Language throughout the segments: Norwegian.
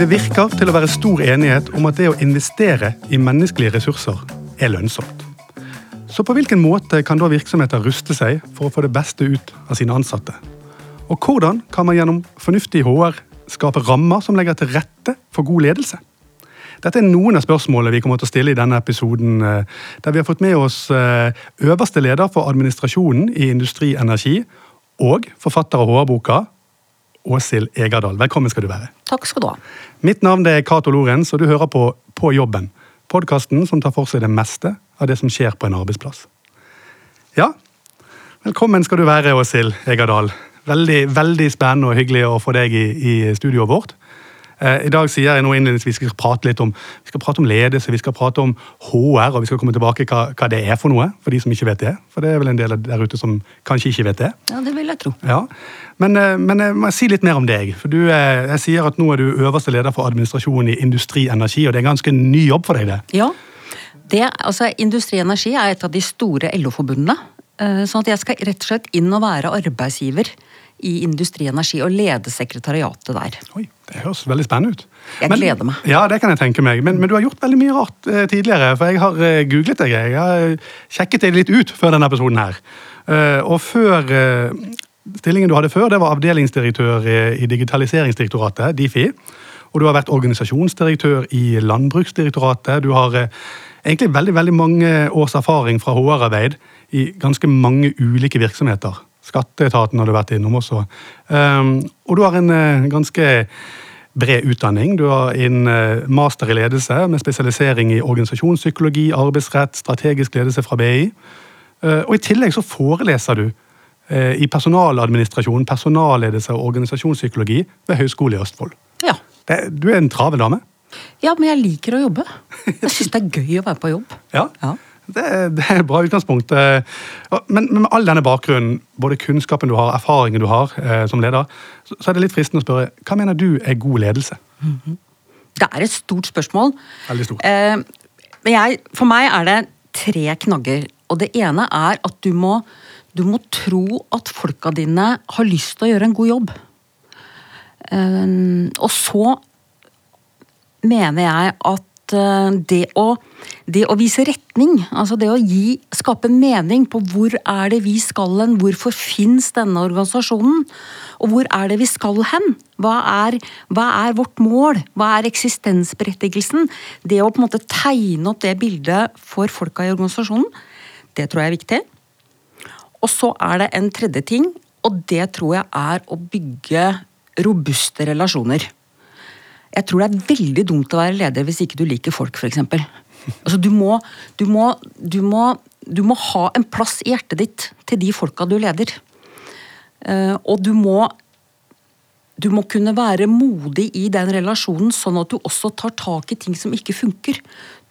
Det virker til å være stor enighet om at det å investere i menneskelige ressurser er lønnsomt. Så på hvilken måte kan da virksomheter ruste seg for å få det beste ut av sine ansatte? Og hvordan kan man gjennom fornuftig HR skape rammer som legger til rette for god ledelse? Dette er noen av spørsmålene vi kommer til å stille i denne episoden, eh, der vi har fått med oss eh, øverste leder for administrasjonen i Industri Energi og forfatter av HR-boka, Åshild Egerdal. Velkommen skal du være. Takk skal du ha. Mitt navn er Cato Lorentz, og du hører på På jobben. Podkasten som tar for seg det meste av det som skjer på en arbeidsplass. Ja, velkommen skal du være, Åshild Egerdal. Veldig, veldig spennende og hyggelig å få deg i, i studioet vårt. Eh, I dag sier jeg nå innledningsvis vi skal prate litt om, vi skal prate om ledelse, vi skal prate om HR, og vi skal komme tilbake hva, hva det er for noe, for de som ikke vet det. For det er vel en del der ute som kanskje ikke vet det. Ja, det vil jeg tro. Ja, Men, eh, men jeg må si litt mer om deg. For du, eh, jeg sier at nå er du øverste leder for administrasjonen i Industri Energi, og det er en ganske ny jobb for deg, det? Ja. Det, altså, Industri Energi er et av de store LO-forbundene. Sånn at jeg skal rett og slett inn og være arbeidsgiver i Industri Energi og lede sekretariatet der. Oi, Det høres veldig spennende ut. Jeg men, gleder meg. Ja, det kan jeg tenke meg. Men, men du har gjort veldig mye rart eh, tidligere. For jeg har eh, googlet deg. Jeg har eh, sjekket deg litt ut før denne episoden her. Og før Stillingen du hadde før, det var avdelingsdirektør i, Digitaliseringsdirektoratet, Difi. Og du har vært organisasjonsdirektør i Landbruksdirektoratet. Du har egentlig veldig, veldig mange års erfaring fra HR-arbeid i ganske mange ulike virksomheter. Skatteetaten har du vært innom også. Um, og du har en uh, ganske bred utdanning. Du har en uh, master i ledelse med spesialisering i organisasjonspsykologi, arbeidsrett, strategisk ledelse fra BI. Uh, og i tillegg så foreleser du i personaladministrasjon, personalledelse og organisasjonspsykologi ved Høgskolen i Østfold. Ja. Du er en travel dame. Ja, men jeg liker å jobbe. Jeg syns det er gøy å være på jobb. Ja. ja. Det, det, er et bra utgangspunkt. Men, men, med all denne bakgrunnen, både kunnskapen du har, erfaringen du har eh, som leder, så, så, er det litt fristende å spørre hva mener du er god ledelse? Mm -hmm. Det er et stort spørsmål. Veldig stort. Eh, men jeg, for meg er det tre knagger. Og det ene er at du må, du må tro at folka dine har lyst til å gjøre en god jobb. Eh, og så mener jeg at Eh, det å, det å, vise retning, altså det å gi, skape mening på hvor er det vi skal hen, hvorfor fins denne organisasjonen, og hvor er det vi skal hen? Hva er, hva er, vårt mål? Hva er eksistensberettigelsen? Det å på en måte tegne opp det bildet for folka i organisasjonen, det tror jeg er viktig. Og så er det en tredje ting, og det tror jeg er å bygge robuste relasjoner. Jeg tror det er veldig dumt å være leder hvis ikke du liker folk, f.eks. Altså, du, må, du, må, du, må, du må ha en plass i hjertet ditt til de folka du leder. Uh, og du må du må kunne være modig i den relasjonen, sånn at du også tar tak i ting som ikke funker.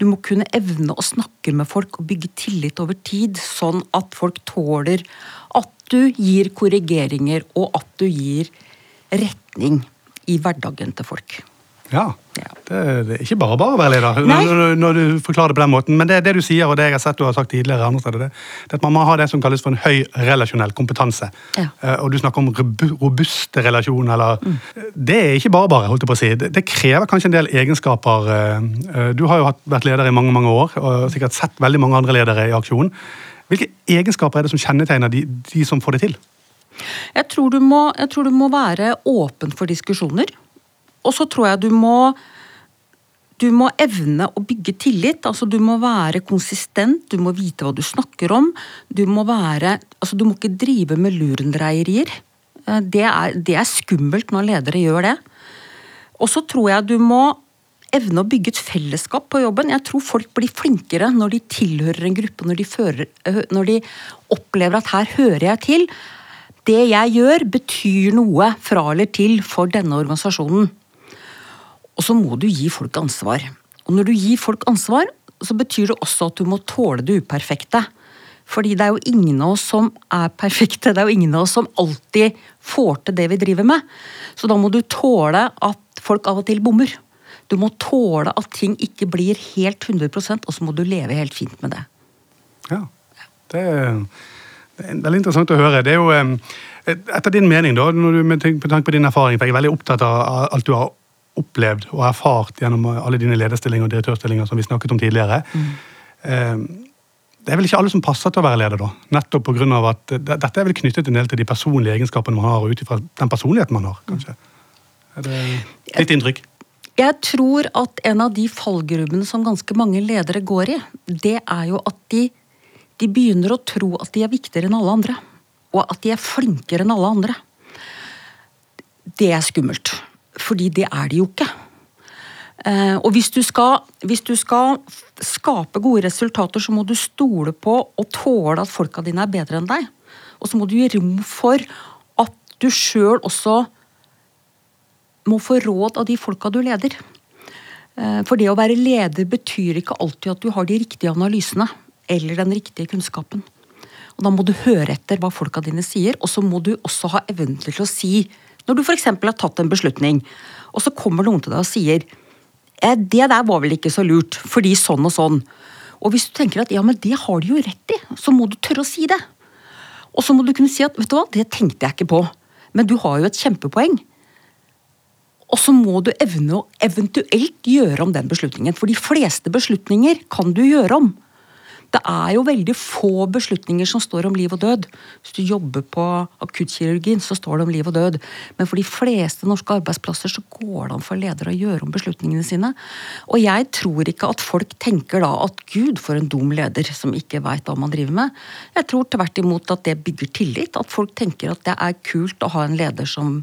Du må kunne evne å snakke med folk og bygge tillit over tid, sånn at folk tåler at du gir korrigeringer, og at du gir retning i hverdagen til folk. Ja. Det, det, er ikke bare bare å være leder når, når, du forklarer det på den måten. Men det, det du sier, og det jeg har sett du har sagt tidligere, andre steder, det, det at man må ha det som kalles for en høy relasjonell kompetanse. Ja. Uh, og du snakker om robuste relasjoner. Eller, mm. Det er ikke bare bare. holdt jeg på å si. Det, krever kanskje en del egenskaper. Uh, du har jo vært leder i mange mange år og sikkert sett veldig mange andre ledere i aksjon. Hvilke egenskaper er det som kjennetegner de, de som får det til? Jeg tror, må, jeg tror du må være åpen for diskusjoner. Og så tror jeg du må du må evne å bygge tillit. altså Du må være konsistent, du må vite hva du snakker om. Du må være, altså du må ikke drive med lurendreierier. Eh, det er, det er skummelt når ledere gjør det. Og så tror jeg du må evne å bygge et fellesskap på jobben. Jeg tror folk blir flinkere når de tilhører en gruppe, når de, fører, eh, når de opplever at her hører jeg til. Det jeg gjør, betyr noe fra eller til for denne organisasjonen. Og så må du gi folk ansvar. Og når du gir folk ansvar, så betyr det også at du må tåle det uperfekte. Fordi det er jo ingen av oss som er perfekte. Det er jo ingen av oss som alltid får til det vi driver med. Så da må du tåle at folk av og til bommer. Du må tåle at ting ikke blir helt 100% og så må du leve helt fint med det. Ja, det er, det er veldig interessant å høre. Det er jo, Etter din mening, da, når du, med tanke på din erfaring, for jeg er veldig opptatt av alt du har opplevd og erfart gjennom alle dine lederstillinger og direktørstillinger som vi snakket om tidligere. Mm. Det er vel ikke alle som passer til å være leder, da. Nettopp av at Dette er vel knyttet en del til de personlige egenskapene man har, og ut ifra den personligheten man har, kanskje. Er det ditt inntrykk? Jeg tror at en av de fallgrubbene som ganske mange ledere går i, det er jo at de, de begynner å tro at de er viktigere enn alle andre. Og at de er flinkere enn alle andre. Det er skummelt. Fordi det er de jo ikke. Eh, og hvis du, skal, hvis du skal skape gode resultater, så må du stole på og tåle at folka dine er bedre enn deg. Og så må du gi rom for at du sjøl også må få råd av de folka du leder. Eh, for det å være leder betyr ikke alltid at du har de riktige analysene eller den riktige kunnskapen. Og Da må du høre etter hva folka dine sier, og så må du også ha evnen til å si Når du f.eks. har tatt en beslutning, og så kommer noen til deg og sier eh, det der var vel ikke så lurt, fordi sånn og sånn. Og hvis du tenker at ja, men det har de jo rett i, så må du tørre å si det. Og så må du kunne si at vet du hva, det tenkte jeg ikke på, men du har jo et kjempepoeng. Og så må du evne å eventuelt gjøre om den beslutningen. For de fleste beslutninger kan du gjøre om. Det er jo veldig få beslutninger som står om liv og død. Hvis du jobber på akuttkirurgien, så står det om liv og død. Men for de fleste norske arbeidsplasser så går det an for ledere å gjøre om beslutningene sine. Og jeg tror ikke at folk tenker da at gud, for en dum leder som ikke veit hva man driver med. Jeg tror tvert imot at det bygger tillit. At folk tenker at det er kult å ha en leder som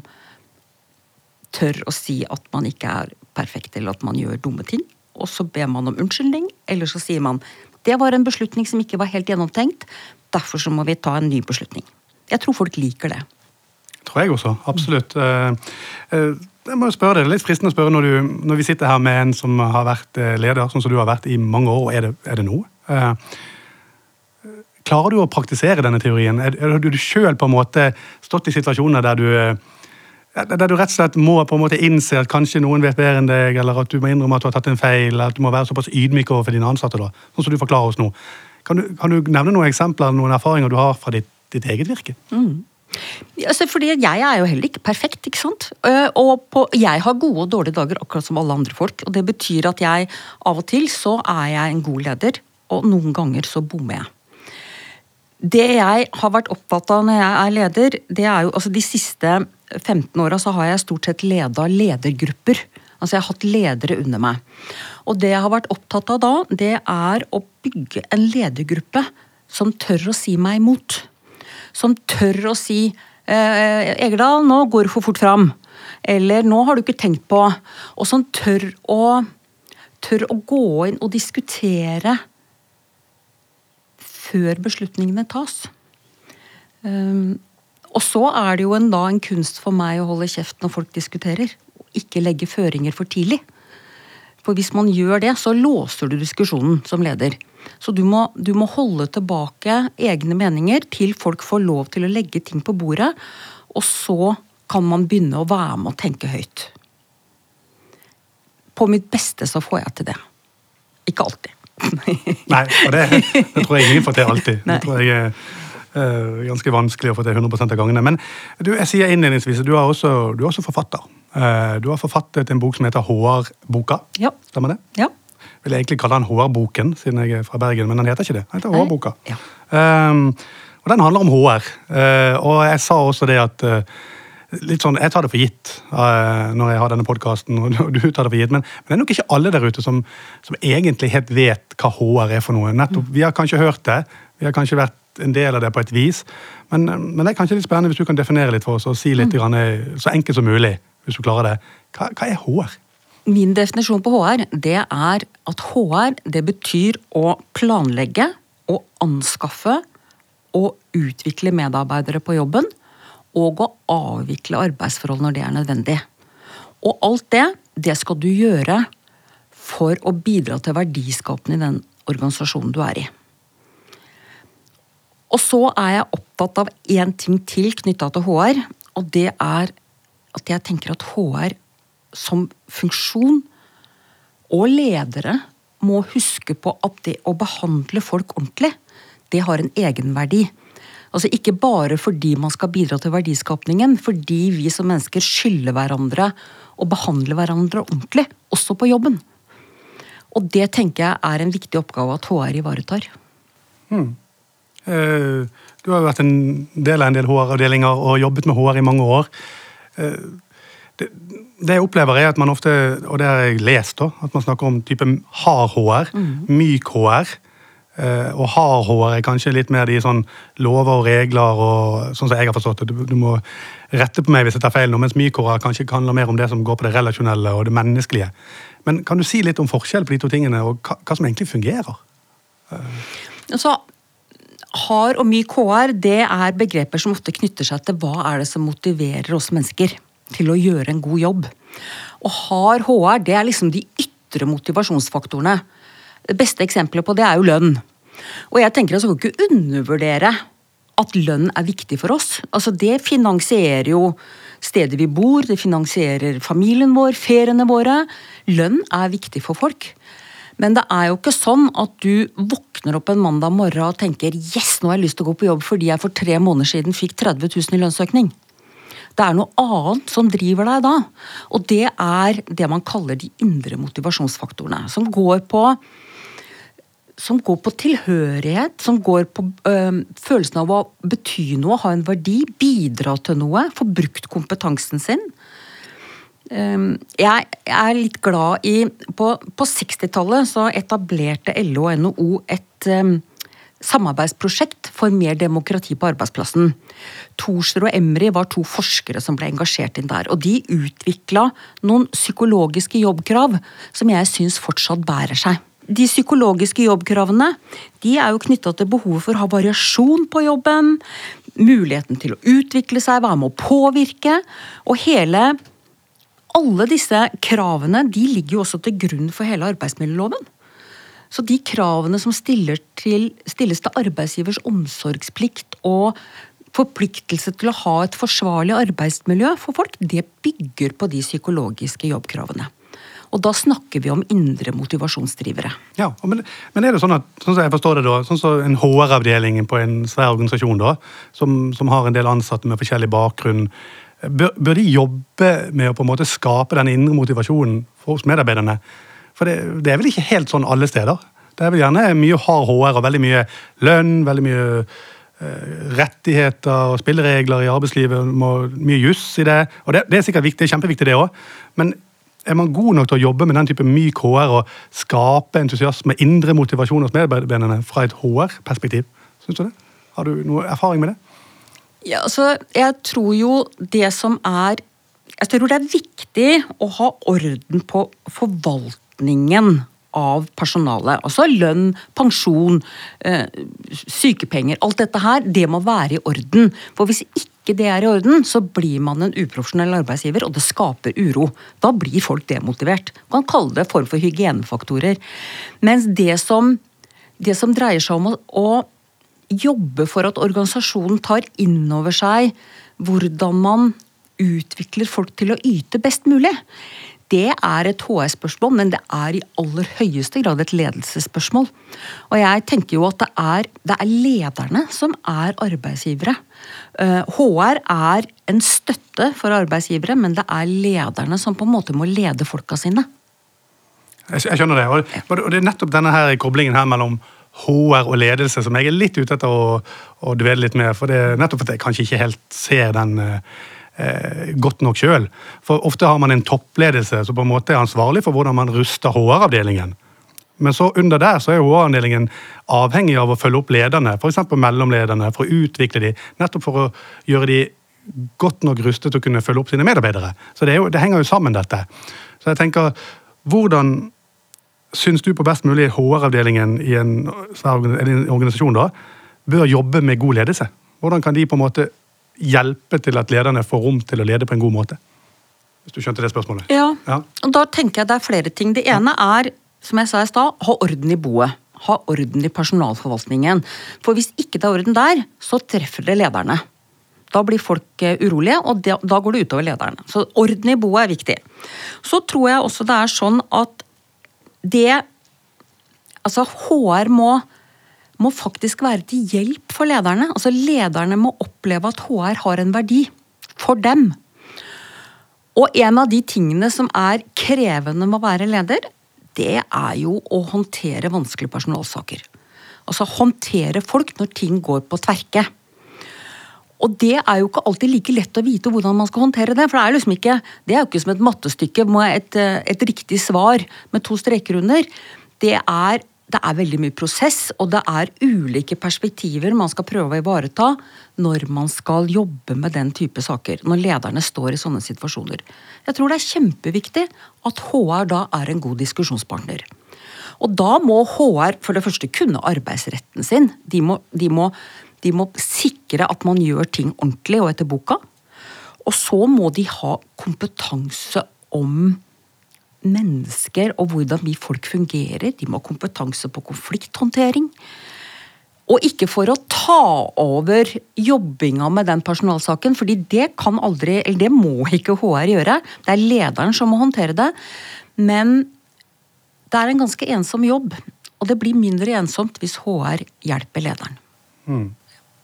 tør å si at man ikke er perfekt, eller at man gjør dumme ting. Og så ber man om unnskyldning, eller så sier man det var en beslutning som ikke var helt gjennomtenkt, derfor så må vi ta en ny beslutning. Jeg tror folk liker det. Tror jeg også, absolutt. Eh, eh, jeg må spørre deg, Litt fristende å spørre når, du, når, vi sitter her med en som har vært eh, leder, sånn som du har vært i mange år, og er det, er det nå? Klarer du å praktisere denne teorien? Har du sjøl stått i situasjoner der du der du rett og slett må på en måte innse at kanskje noen vet bedre enn deg, eller at du må innrømme at du har tatt en feil, eller at du må være såpass ydmyk overfor dine ansatte. da, sånn som du forklarer oss nå. Kan du, kan du nevne noen eksempler noen erfaringer du har fra ditt, ditt eget virke? Mm. Altså, fordi Jeg er jo heller ikke perfekt. ikke sant? Og på, Jeg har gode og dårlige dager, akkurat som alle andre folk. og Det betyr at jeg av og til så er jeg en god leder, og noen ganger så bommer jeg. Det jeg har vært opptatt av når jeg er leder, det er jo altså de siste 15 åra så har jeg stort sett leda ledergrupper. Altså jeg har hatt ledere under meg. Og det jeg har vært opptatt av da, det er å bygge en ledergruppe som tør å si meg imot. Som tør å si eh, 'Egerdal, nå går du for fort fram'. Eller 'nå har du ikke tenkt på'. Og som tør å, tør å gå inn og diskutere før beslutningene tas. Um, og så er det jo en, da en kunst for meg å holde kjeft når folk diskuterer. Og ikke legge føringer for tidlig. For hvis man gjør det, så låser du diskusjonen som leder. Så du må, du må holde tilbake egne meninger til folk får lov til å legge ting på bordet. Og så kan man begynne å være med og tenke høyt. På mitt beste så får jeg til det. Ikke alltid. Nei, og det, det, tror jeg ingen får til alltid. Nei. Det tror jeg er uh, ganske vanskelig å få til 100 av gangene. Men du, jeg sier innledningsvis, du er også, du er også forfatter. Uh, du har forfattet en bok som heter HR-boka. Ja. Stemmer det? Ja. Vil jeg egentlig kalle den HR-boken, siden jeg er fra Bergen, men den heter ikke det. Den heter HR-boka. Ja. Um, og den handler om HR. Uh, og jeg sa også det at litt sånn, Jeg tar det for gitt uh, når jeg har denne podkasten, og du tar det for gitt, men, men, det er nok ikke alle der ute som, som, egentlig helt vet hva HR er for noe. Nettopp, Vi har kanskje hørt det, vi har kanskje vært en del av det på et vis, men, men det er kanskje litt spennende hvis du kan definere litt for oss og si litt mm. grann, eh, så enkelt som mulig, hvis du klarer det. Hva, hva er HR? Min definisjon på HR det er at HR det betyr å planlegge og anskaffe og utvikle medarbeidere på jobben og å avvikle arbeidsforhold når det er nødvendig. Og alt det, det skal du gjøre for å bidra til verdiskapende i den organisasjonen du er i. Og så er jeg opptatt av én ting til knytta til HR, og det er at jeg tenker at HR som funksjon og ledere må huske på at det å behandle folk ordentlig, det har en egenverdi. Altså Ikke bare fordi man skal bidra til verdiskapningen, fordi vi som mennesker skylder hverandre og behandler hverandre ordentlig, også på jobben. Og det tenker jeg er en viktig oppgave at HR ivaretar. Hmm. Uh, du har jo vært en del av en del HR-avdelinger og jobbet med HR i mange år. Uh, det, det, jeg opplever, er at man ofte, og det har jeg lest, da, at man snakker om type hard HR, mm. myk HR. Uh, og hardhår er kanskje litt mer de sånn lover og regler og sånn som jeg har forstått det. Du, du må rette på meg hvis jeg tar feil nå, mens myk HR kanskje handler mer om det som går på det relasjonelle og det menneskelige. Men kan du si litt om forskjell på de to tingene, og hva, hva som egentlig fungerer? Uh. Så hard og myk HR det er begreper som ofte knytter seg til hva er det som motiverer oss mennesker til å gjøre en god jobb. Og hard HR det er liksom de ytre motivasjonsfaktorene. Det beste eksempelet på det er jo lønn. Og jeg tenker at vi kan ikke undervurdere at lønn er viktig for oss. Altså Det finansierer jo stedet vi bor, det finansierer familien vår, feriene våre. Lønn er viktig for folk. Men det er jo ikke sånn at du våkner opp en mandag morgen og tenker yes, nå har jeg lyst til å gå på jobb fordi jeg for tre måneder siden fikk 30 000 i lønnsøkning. Det er noe annet som driver deg da. Og det er det man kaller de indre motivasjonsfaktorene. Som går på som går på tilhørighet, som går på øh, følelsen av å bety noe, ha en verdi, bidra til noe, få brukt kompetansen sin. Um, jeg er litt glad i På, på 60-tallet så etablerte LO og NHO et um, samarbeidsprosjekt for mer demokrati på arbeidsplassen. Thorsrud og Emry var to forskere som ble engasjert inn der. og De utvikla noen psykologiske jobbkrav som jeg syns fortsatt bærer seg. De psykologiske jobbkravene de er jo knytta til behovet for å ha variasjon på jobben, muligheten til å utvikle seg, være med å påvirke. Og hele Alle disse kravene de ligger jo også til grunn for hele arbeidsmiljøloven. Så de kravene som til, stilles til arbeidsgivers omsorgsplikt og forpliktelse til å ha et forsvarlig arbeidsmiljø for folk, det bygger på de psykologiske jobbkravene. Og da snakker vi om indre motivasjonsdrivere. Ja, men, men, er det sånn at, sånn som jeg forstår det da, sånn som en HR-avdeling på en svær organisasjon da, som, som, har en del ansatte med forskjellig bakgrunn, bør, bør, de jobbe med å på en måte skape den indre motivasjonen hos medarbeiderne? For det, det, er vel ikke helt sånn alle steder? Det er vel gjerne mye hard HR og veldig mye lønn, veldig mye uh, rettigheter og spilleregler i arbeidslivet, mye juss i det. Og det, det, er sikkert viktig, kjempeviktig, det òg. Men er man god nok til å jobbe med den type myk HR og skape entusiasme, indre motivasjon hos medarbeiderne fra et HR-perspektiv? Syns du det? Har du noe erfaring med det? Ja, altså, jeg tror jo det som er Jeg tror det er viktig å ha orden på forvaltningen av personalet. Altså lønn, pensjon, eh, sykepenger. Alt dette her, det må være i orden. For hvis ikke det er i orden, så blir man en uprofesjonell arbeidsgiver, og det skaper uro. Da blir folk demotivert. Man kan kalle det form for hygienefaktorer. Mens det som, det som dreier seg om å, å jobbe for at organisasjonen tar inn over seg hvordan man utvikler folk til å yte best mulig det er et HR-spørsmål, men det er i aller høyeste grad et ledelsesspørsmål. Og jeg tenker jo at det er, det er lederne som er arbeidsgivere. HR eh, er en støtte for arbeidsgivere, men det er lederne som på en måte må lede folka sine. Jeg skjønner det. Og det er nettopp denne her koblingen her mellom HR og ledelse som jeg er litt ute etter å, å dvele litt med. For det er nettopp at jeg kanskje ikke helt ser den uh, eh, godt nok sjøl. For ofte har man en toppledelse som på en måte er ansvarlig for hvordan man ruster HR-avdelingen. Men så under der så er HR-avdelingen avhengig av å følge opp lederne, f.eks. mellomlederne, for å utvikle de, nettopp for å gjøre de godt nok rustet til å kunne følge opp sine medarbeidere. Så det, jo, det henger jo sammen, dette. Så jeg tenker, hvordan syns du på best mulig HR-avdelingen i en, en organisasjon da, bør jobbe med god ledelse? Hvordan kan de på en måte hjelpe til at lederne får rom til å lede på en god måte? Hvis du skjønte det spørsmålet? Ja, ja. og da tenker jeg det er flere ting. Det ene er, som jeg sa i stad, ha orden i boet. Ha orden i personalforvaltningen. For hvis ikke det er orden der, så treffer det lederne. Da blir folk eh, urolige, og da går det utover lederne. Så orden i boet er viktig. Så tror jeg også det er sånn at det Altså, HR må må faktisk være til hjelp for lederne. Altså Lederne må oppleve at HR har en verdi for dem. Og en av de tingene som er krevende med å være leder, det er jo å håndtere vanskelige personalsaker. Altså håndtere folk når ting går på tverke. Og det er jo ikke alltid like lett å vite hvordan man skal håndtere det. For det er liksom ikke, det er jo ikke som et mattestykke med et, et riktig svar med to streker under. Det er, det er veldig mye prosess, og det er ulike perspektiver man skal prøve å ivareta når man skal jobbe med den type saker. Når lederne står i sånne situasjoner. Jeg tror det er kjempeviktig at HR da er en god diskusjonspartner. Og da må HR for det første kunne arbeidsretten sin. De må, de må de må sikre at man gjør ting ordentlig og etter boka. Og så må de ha kompetanse om mennesker og hvordan vi folk fungerer. De må ha kompetanse på konflikthåndtering. Og ikke for å ta over jobbinga med den personalsaken, fordi det kan aldri, eller det må ikke HR gjøre. Det er lederen som må håndtere det. Men det er en ganske ensom jobb. Og det blir mindre ensomt hvis HR hjelper lederen. Mm.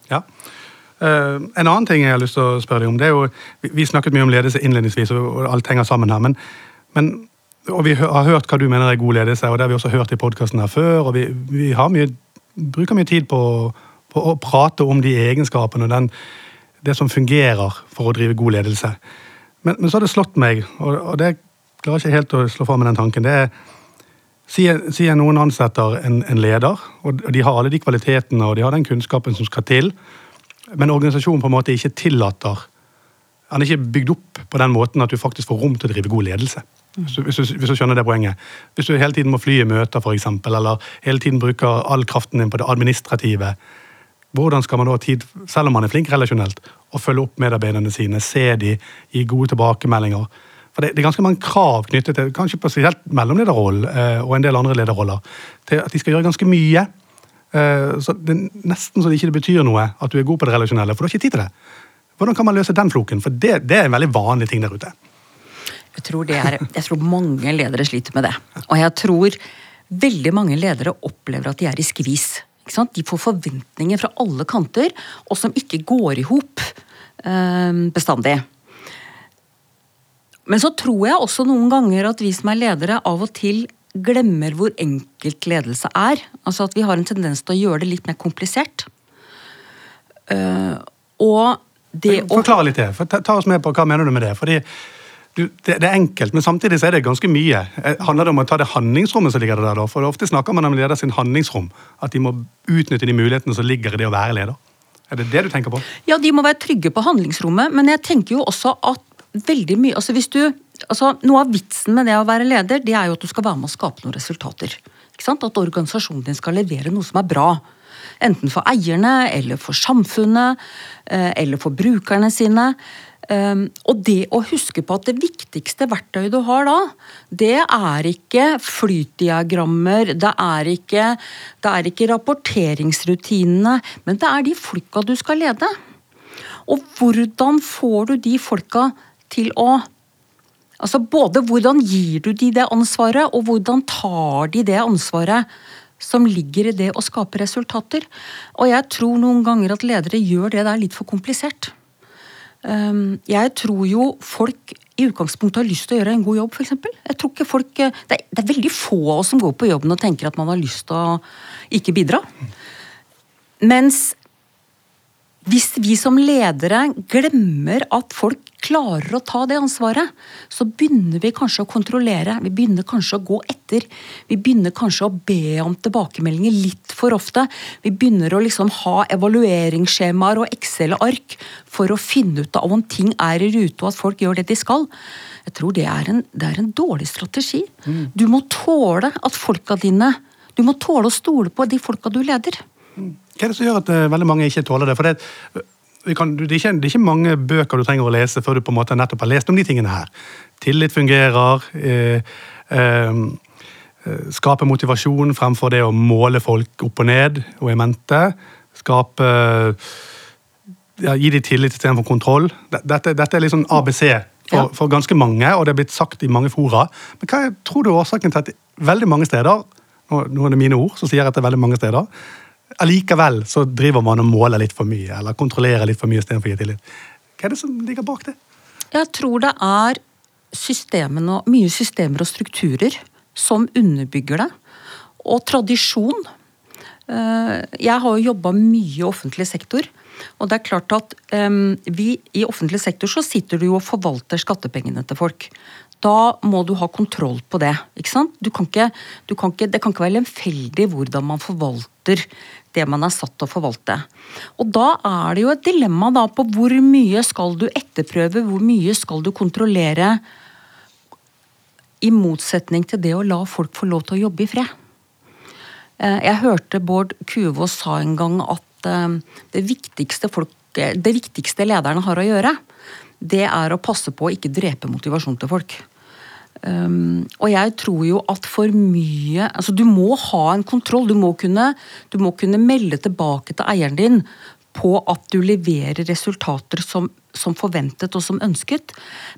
Ja. Uh, en annen ting jeg har lyst til å spørre deg om, det er jo, vi, snakket mye om ledelse innledningsvis, og alt henger sammen her. men, men og Vi har hørt hva du mener er god ledelse, og det har vi også hørt i podkasten her før. og Vi, vi mye, bruker mye tid på, på, å prate om de egenskapene og den, det som fungerer for å drive god ledelse. Men, men så har det slått meg, og, og det klarer jeg ikke helt å slå fra med den tanken. det er Sier noen ansetter en, en, leder, og de har alle de kvalitetene og de har den kunnskapen som skal til, men organisasjonen på en måte ikke tillater Han er ikke bygd opp på den måten at du faktisk får rom til å drive god ledelse. Hvis du, hvis, du, skjønner det poenget. Hvis du hele tiden må fly i møter, for eksempel, eller hele tiden bruker all kraften din på det administrative, hvordan skal man da ha tid, selv om man er flink relasjonelt, å følge opp medarbeiderne sine, se de, gi gode tilbakemeldinger? For det, det, er ganske mange krav knyttet til kanskje spesielt mellomlederrollen eh, og en del andre lederroller, til at de skal gjøre ganske mye. Eh, så Det er nesten så det ikke betyr noe at du er god på det relasjonelle, for du har ikke tid til det. Hvordan kan man løse den floken? For det, det er en veldig vanlig ting der ute. Jeg tror, er, jeg tror mange ledere sliter med det. Og jeg tror veldig mange ledere opplever at de er i skvis. De får forventninger fra alle kanter, og som ikke går i hop eh, bestandig. Men så tror jeg også noen ganger at vi som er ledere, av og til glemmer hvor enkelt ledelse er. Altså at vi har en tendens til å gjøre det litt mer komplisert. Uh, og det å Forklar litt det. Ta oss med på hva mener du med det. Fordi du, det, det, er enkelt, men samtidig så er det ganske mye. Eh, handler det om å ta det handlingsrommet som ligger der? da? For Ofte snakker man om leder sin handlingsrom. At de må utnytte de mulighetene som ligger i det å være leder. Er det det du tenker på? Ja, de må være trygge på handlingsrommet, men jeg tenker jo også at veldig mye altså hvis du, altså Noe av vitsen med det å være leder, det er jo at du skal være med å skape noen resultater. Ikke sant? At organisasjonen din skal levere noe som er bra. Enten for eierne, eller for samfunnet, eh, eller for brukerne sine. Ehm, og det å huske på at det viktigste verktøyet du har da, det er ikke flytdiagrammer, det er ikke, det er ikke rapporteringsrutinene, men det er de folka du skal lede. Og hvordan får du de folka til å Altså både hvordan gir du de det ansvaret, og hvordan tar de det ansvaret som ligger i det å skape resultater. Og jeg tror noen ganger at ledere gjør det der litt for komplisert. Um, jeg tror jo folk i utgangspunktet har lyst til å gjøre en god jobb, f.eks. Jeg tror ikke folk, det er, det er veldig få av oss som går på jobben og tenker at man har lyst til å ikke bidra. Mens hvis vi som ledere glemmer at folk klarer å ta det ansvaret, så begynner vi kanskje å kontrollere, vi begynner kanskje å gå etter. Vi begynner kanskje å be om tilbakemeldinger litt for ofte. Vi begynner å liksom ha evalueringsskjemaer og Excel-ark for å finne ut av om ting er i rute og at folk gjør det de skal. Jeg tror det er en, det er en dårlig strategi. Mm. Du må tåle at folka dine Du må tåle å stole på de folka du leder. Hva er det som gjør at uh, veldig mange ikke tåler det? For det, kan, det, er ikke, det, er ikke, mange bøker du trenger å lese før du på en måte nettopp har lest om de tingene her. Tillit fungerer. Eh, eh, skape motivasjon fremfor det å måle folk opp og ned og i mente. Skape ja, Gi dem tillit istedenfor kontroll. Dette, dette, er liksom ABC for, for, ganske mange, og det er blitt sagt i mange fora. Men hva tror du er årsaken til at veldig mange steder nå, nå er det mine ord, så sier jeg at det er veldig mange steder, allikevel så driver man og måler litt for mye, eller kontrollerer litt for mye istedenfor å gi tillit. Hva er det som ligger bak det? Jeg tror det er systemene, mye systemer og strukturer som underbygger det. Og tradisjon. Eh, Jeg har jo jobba mye i offentlig sektor. Og det er klart at um, vi i offentlig sektor så sitter du jo og forvalter skattepengene til folk. Da må du ha kontroll på det. ikke sant? Kan ikke, kan ikke, det kan ikke være lemfeldig hvordan man forvalter det man er satt til å forvalte. Og da er det jo et dilemma da på hvor mye skal du etterprøve, hvor mye skal du kontrollere, i motsetning til det å la folk få lov til å jobbe i fred. Eh, Jeg hørte Bård Kuvås sa en gang at eh, det viktigste, folk, eh, det viktigste lederne har å gjøre, det er å passe på å ikke drepe motivasjon til folk. Um, og jeg tror jo at for mye altså Du må ha en kontroll. Du må kunne, du må kunne melde tilbake til eieren din på at du leverer resultater som, som forventet og som ønsket.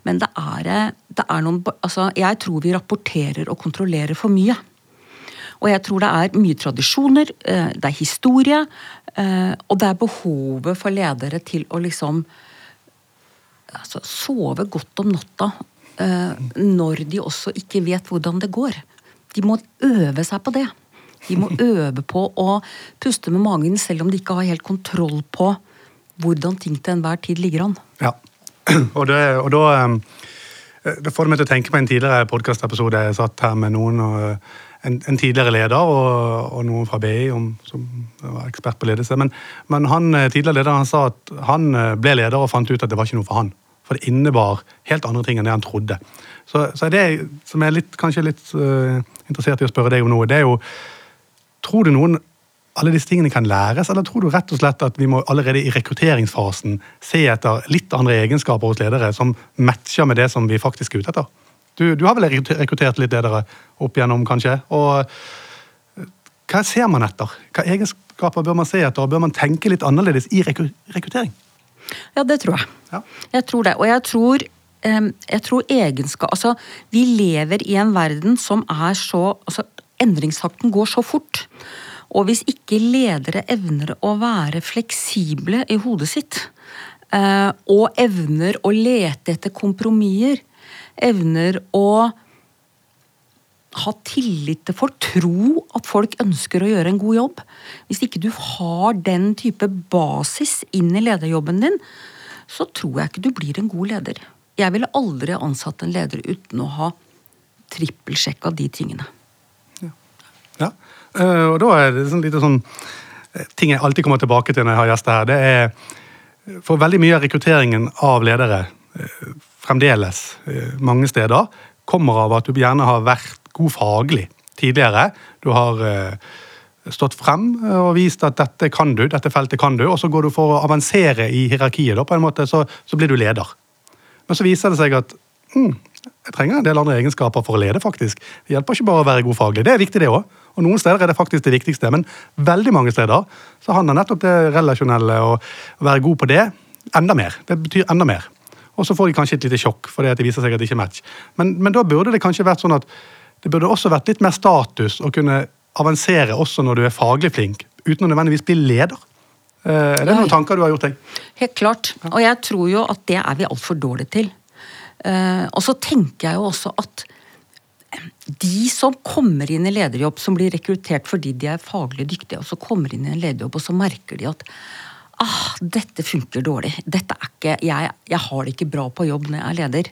Men det er, det er noen altså Jeg tror vi rapporterer og kontrollerer for mye. Og jeg tror det er mye tradisjoner, eh, det er historie, eh, og det er behovet for ledere til å liksom altså, sove godt om natta når de også ikke vet hvordan det går. De må øve seg på det. De må øve på å puste med magen selv om de ikke har helt kontroll på hvordan ting til enhver tid ligger an. Ja. Og, det, og da får Det får meg til å tenke på en tidligere podkastepisode jeg satt her med noen. Og, en, en tidligere leder og, og noen fra BI om, som var ekspert på ledelse. Men, men han eh, tidligere lederen han sa at han eh, ble leder og fant ut at det var ikke noe for han. For det innebar helt andre ting enn det han trodde. Så, så det som jeg er litt, kanskje litt uh, interessert i å spørre deg om nå, det er jo Tror du noen alle disse tingene kan læres, eller tror du rett og slett at vi må allerede i rekrutteringsfasen se etter litt andre egenskaper hos ledere som matcher med det som vi faktisk er ute etter? Du, du har vel rekruttert litt ledere opp igjennom, kanskje? Og eh, hva ser man etter? Hva egenskaper bør man se etter, og bør man tenke litt annerledes i rekru rekruttering? Ja, det tror jeg. Ja. Jeg tror det. Og jeg tror, jeg tror egenskap Altså, vi lever i en verden som er så altså, Endringstakten går så fort. Og hvis ikke ledere evner å være fleksible i hodet sitt, eh, og evner å lete etter kompromisser, evner å ha tillit til folk, tro at folk ønsker å gjøre en god jobb. Hvis ikke du har den type basis inn i lederjobben din, så tror jeg ikke du blir en god leder. Jeg ville aldri ansatt en leder uten å ha trippelsjekka de tingene. Ja. ja. og da er det sånn lite sånn eh, ting jeg alltid kommer tilbake til når jeg har gjester her. Det er For veldig mye av rekrutteringen av ledere eh, fremdeles mange steder kommer av at du gjerne har vært god faglig tidligere. Du har stått frem og vist at dette kan du, dette feltet kan du, og så går du for å avansere i hierarkiet, da, på en måte, så, så blir du leder. Men så viser det seg at mm, jeg trenger en del andre egenskaper for å lede, faktisk. Det hjelper ikke bare å være god faglig. Det er viktig, det òg. Og noen steder er det faktisk det viktigste, men veldig mange steder så handler nettopp det relasjonelle og å være god på det enda mer. Det betyr enda mer. Og så får de kanskje et lite sjokk fordi det viser seg at det ikke er match. Men, men da burde det kanskje vært sånn at det burde også vært litt mer status å kunne avansere også når du er faglig flink, uten å nødvendigvis bli leder. Eh, Er det noen tanker du har gjort deg? Helt klart. Og jeg tror jo at det er vi altfor dårlige til. Eh, og så tenker jeg jo også at de som kommer inn i lederjobb, som blir rekruttert fordi de er faglig dyktige, og så kommer inn i en lederjobb, og så merker de at ah, dette funker dårlig. Dette er ikke, jeg, jeg har det ikke bra på jobb når jeg er leder.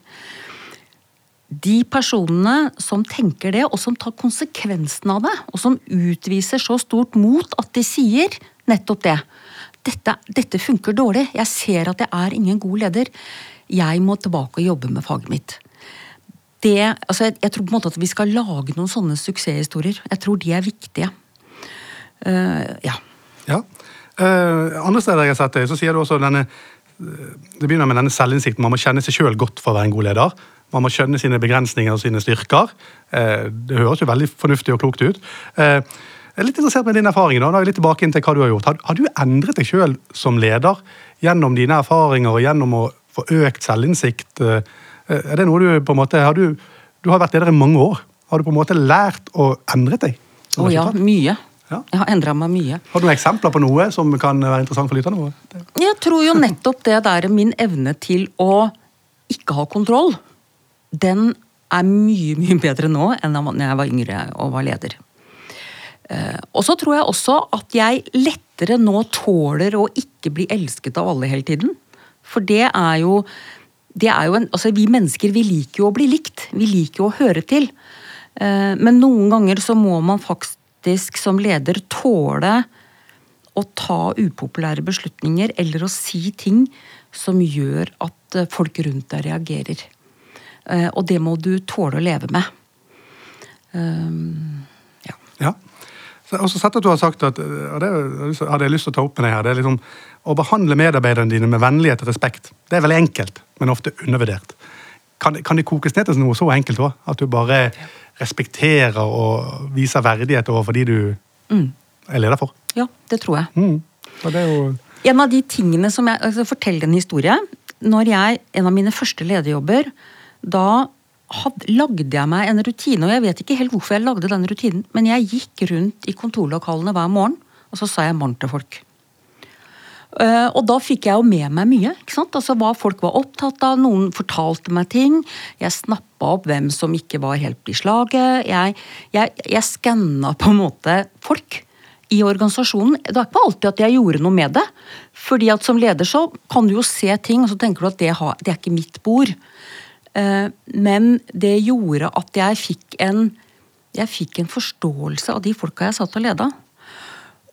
De personene som tenker det, og som tar konsekvensen av det, og som utviser så stort mot at de sier nettopp det. Dette, dette funker dårlig. Jeg ser at jeg er ingen god leder. Jeg må tilbake og jobbe med faget mitt. Det, altså jeg, jeg tror på en måte at vi skal lage noen sånne suksesshistorier. Jeg tror de er viktige. Uh, ja. Ja. Uh, andre steder jeg har sett det, så sier du også denne eh, Det begynner med denne selvinnsikten. Man må kjenne seg sjøl godt for å være en god leder. Man må skjønne sine begrensninger og sine styrker. Eh, det høres jo veldig fornuftig og klokt ut. Eh, jeg er litt interessert med din erfaring. Da, da er jeg litt tilbake inn til hva du har gjort. Har, har du endret deg sjøl som leder gjennom dine erfaringer og gjennom å få økt selvinnsikt? Eh, er det noe du på en måte har du, du har vært leder i mange år. Har du på en måte lært å endre deg? Å Å ja, mye. Ja. Jeg har endra meg mye. Har du noen eksempler på noe som kan være interessant for lytterne? Jeg tror jo nettopp det der min evne til å ikke ha kontroll, den er mye, mye bedre nå enn da jeg var yngre og var leder. Eh, og så tror jeg også at jeg lettere nå tåler å ikke bli elsket av alle hele tiden. For det er jo, det er jo en, altså Vi mennesker vi liker jo å bli likt. Vi liker jo å høre til. Eh, men noen ganger så må man faktisk som leder tåle å ta upopulære beslutninger eller å si ting som gjør at eh, folk rundt deg reagerer. Og det må du tåle å leve med. Ja. ja. Og så sett at du har sagt at og det hadde jeg lyst til å ta opp med deg her, det er liksom å behandle medarbeiderne dine med vennlighet og respekt. Det er veldig enkelt, men ofte undervurdert. Kan, kan det kokes ned til noe så enkelt òg? At du bare respekterer og viser verdighet overfor de du mm. er leder for? Ja, det tror jeg. Mm. Det jo... En av de tingene som jeg altså forteller en historie. Når jeg, En av mine første lederjobber, da had, lagde jeg meg en rutine, og jeg vet ikke helt hvorfor jeg lagde den rutinen, men jeg gikk rundt i kontorlokalene hver morgen, og så sa jeg morgen til folk. Uh, og da fikk jeg jo med meg mye. ikke sant? Altså Hva folk var opptatt av. Noen fortalte meg ting. Jeg snappa opp hvem som ikke var helt i slaget. Jeg, jeg, jeg skanna på en måte folk i organisasjonen. Det var ikke alltid at jeg gjorde noe med det. fordi at som leder så kan du jo se ting, og så tenker du at det, har, det er ikke mitt bord. Eh, men det gjorde at jeg fikk en jeg fikk en forståelse av de folka jeg satt og leda.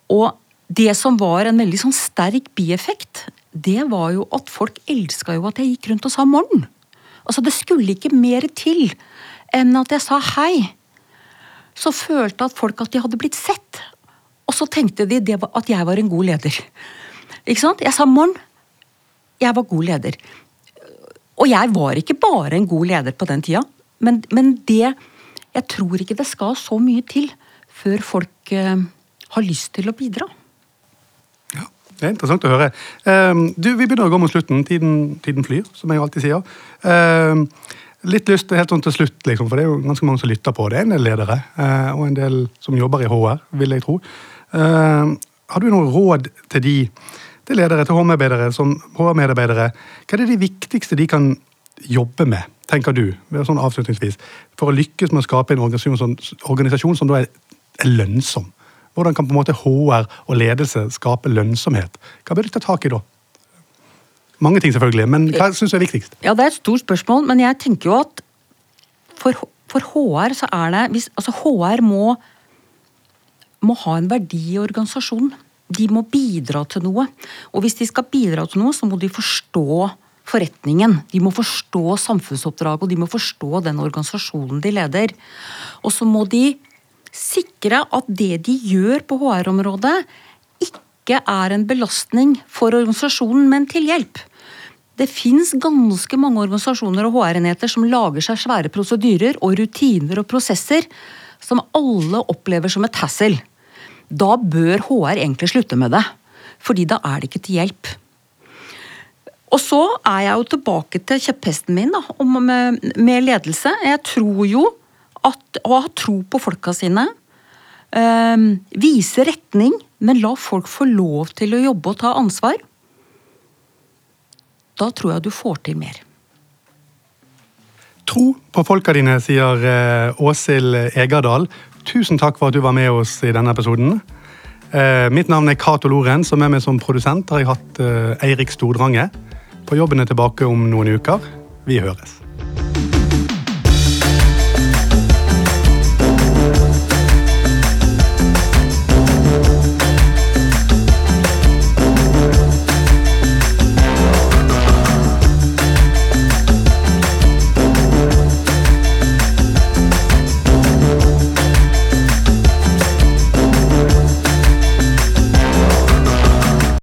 Og det som var en veldig sånn sterk bieffekt, det var jo at folk elska jo at jeg gikk rundt og sa morgen. Altså Det skulle ikke mer til enn at jeg sa hei. Så følte at folk at de hadde blitt sett. Og så tenkte de at jeg var en god leder. Ikke sant? Jeg sa morgen. Jeg var god leder. Og jeg var ikke bare en god leder på den tida, men, men det Jeg tror ikke det skal så mye til før folk uh, har lyst til å bidra. Ja, Det er interessant å høre. Uh, du, Vi begynner å gå mot slutten. Tiden, tiden flyr, som jeg alltid sier. Uh, litt lyst helt sånn til slutt, liksom, for det er jo ganske mange som lytter på. Det er en del ledere, uh, og en del som jobber i HR, vil jeg tro. har du noen råd til de til ledere, til HR-medarbeidere, HR hva er det de viktigste de kan jobbe med, tenker du, sånn avslutningsvis, for å lykkes med å skape en organisasjon, som, organisasjon som da er, er, lønnsom? Hvordan kan på en måte HR og ledelse skape lønnsomhet? Hva bør de ta tak i da? Mange ting, selvfølgelig, men hva syns du er viktigst? Ja, Det er et stort spørsmål, men jeg tenker jo at for, for HR så er det hvis, altså HR må, må ha en verdi i organisasjonen de må bidra til noe. Og hvis de skal bidra til noe, så må de forstå forretningen. De må forstå samfunnsoppdraget, og de må forstå den organisasjonen de leder. Og så må de sikre at det de gjør på HR-området, ikke er en belastning for organisasjonen, men til hjelp. Det fins ganske mange organisasjoner og HR-enheter som lager seg svære prosedyrer og rutiner og prosesser som alle opplever som et hassle da bør HR egentlig slutte med det. Fordi da er det ikke til hjelp. Og så er jeg jo tilbake til kjepphesten min da, med, med, ledelse. Jeg tror jo at å ha tro på folka sine, øh, vise retning, men la folk få lov til å jobbe og ta ansvar. Da tror jeg du får til mer. Tro på folka dine, sier eh, Åshild Egerdal. Tusen takk for at du var med oss i denne episoden. Eh, mitt navn er Cato Loren, som er med som produsent har jeg hatt eh, Eirik Stordrange. På jobben er tilbake om noen uker. Vi høres.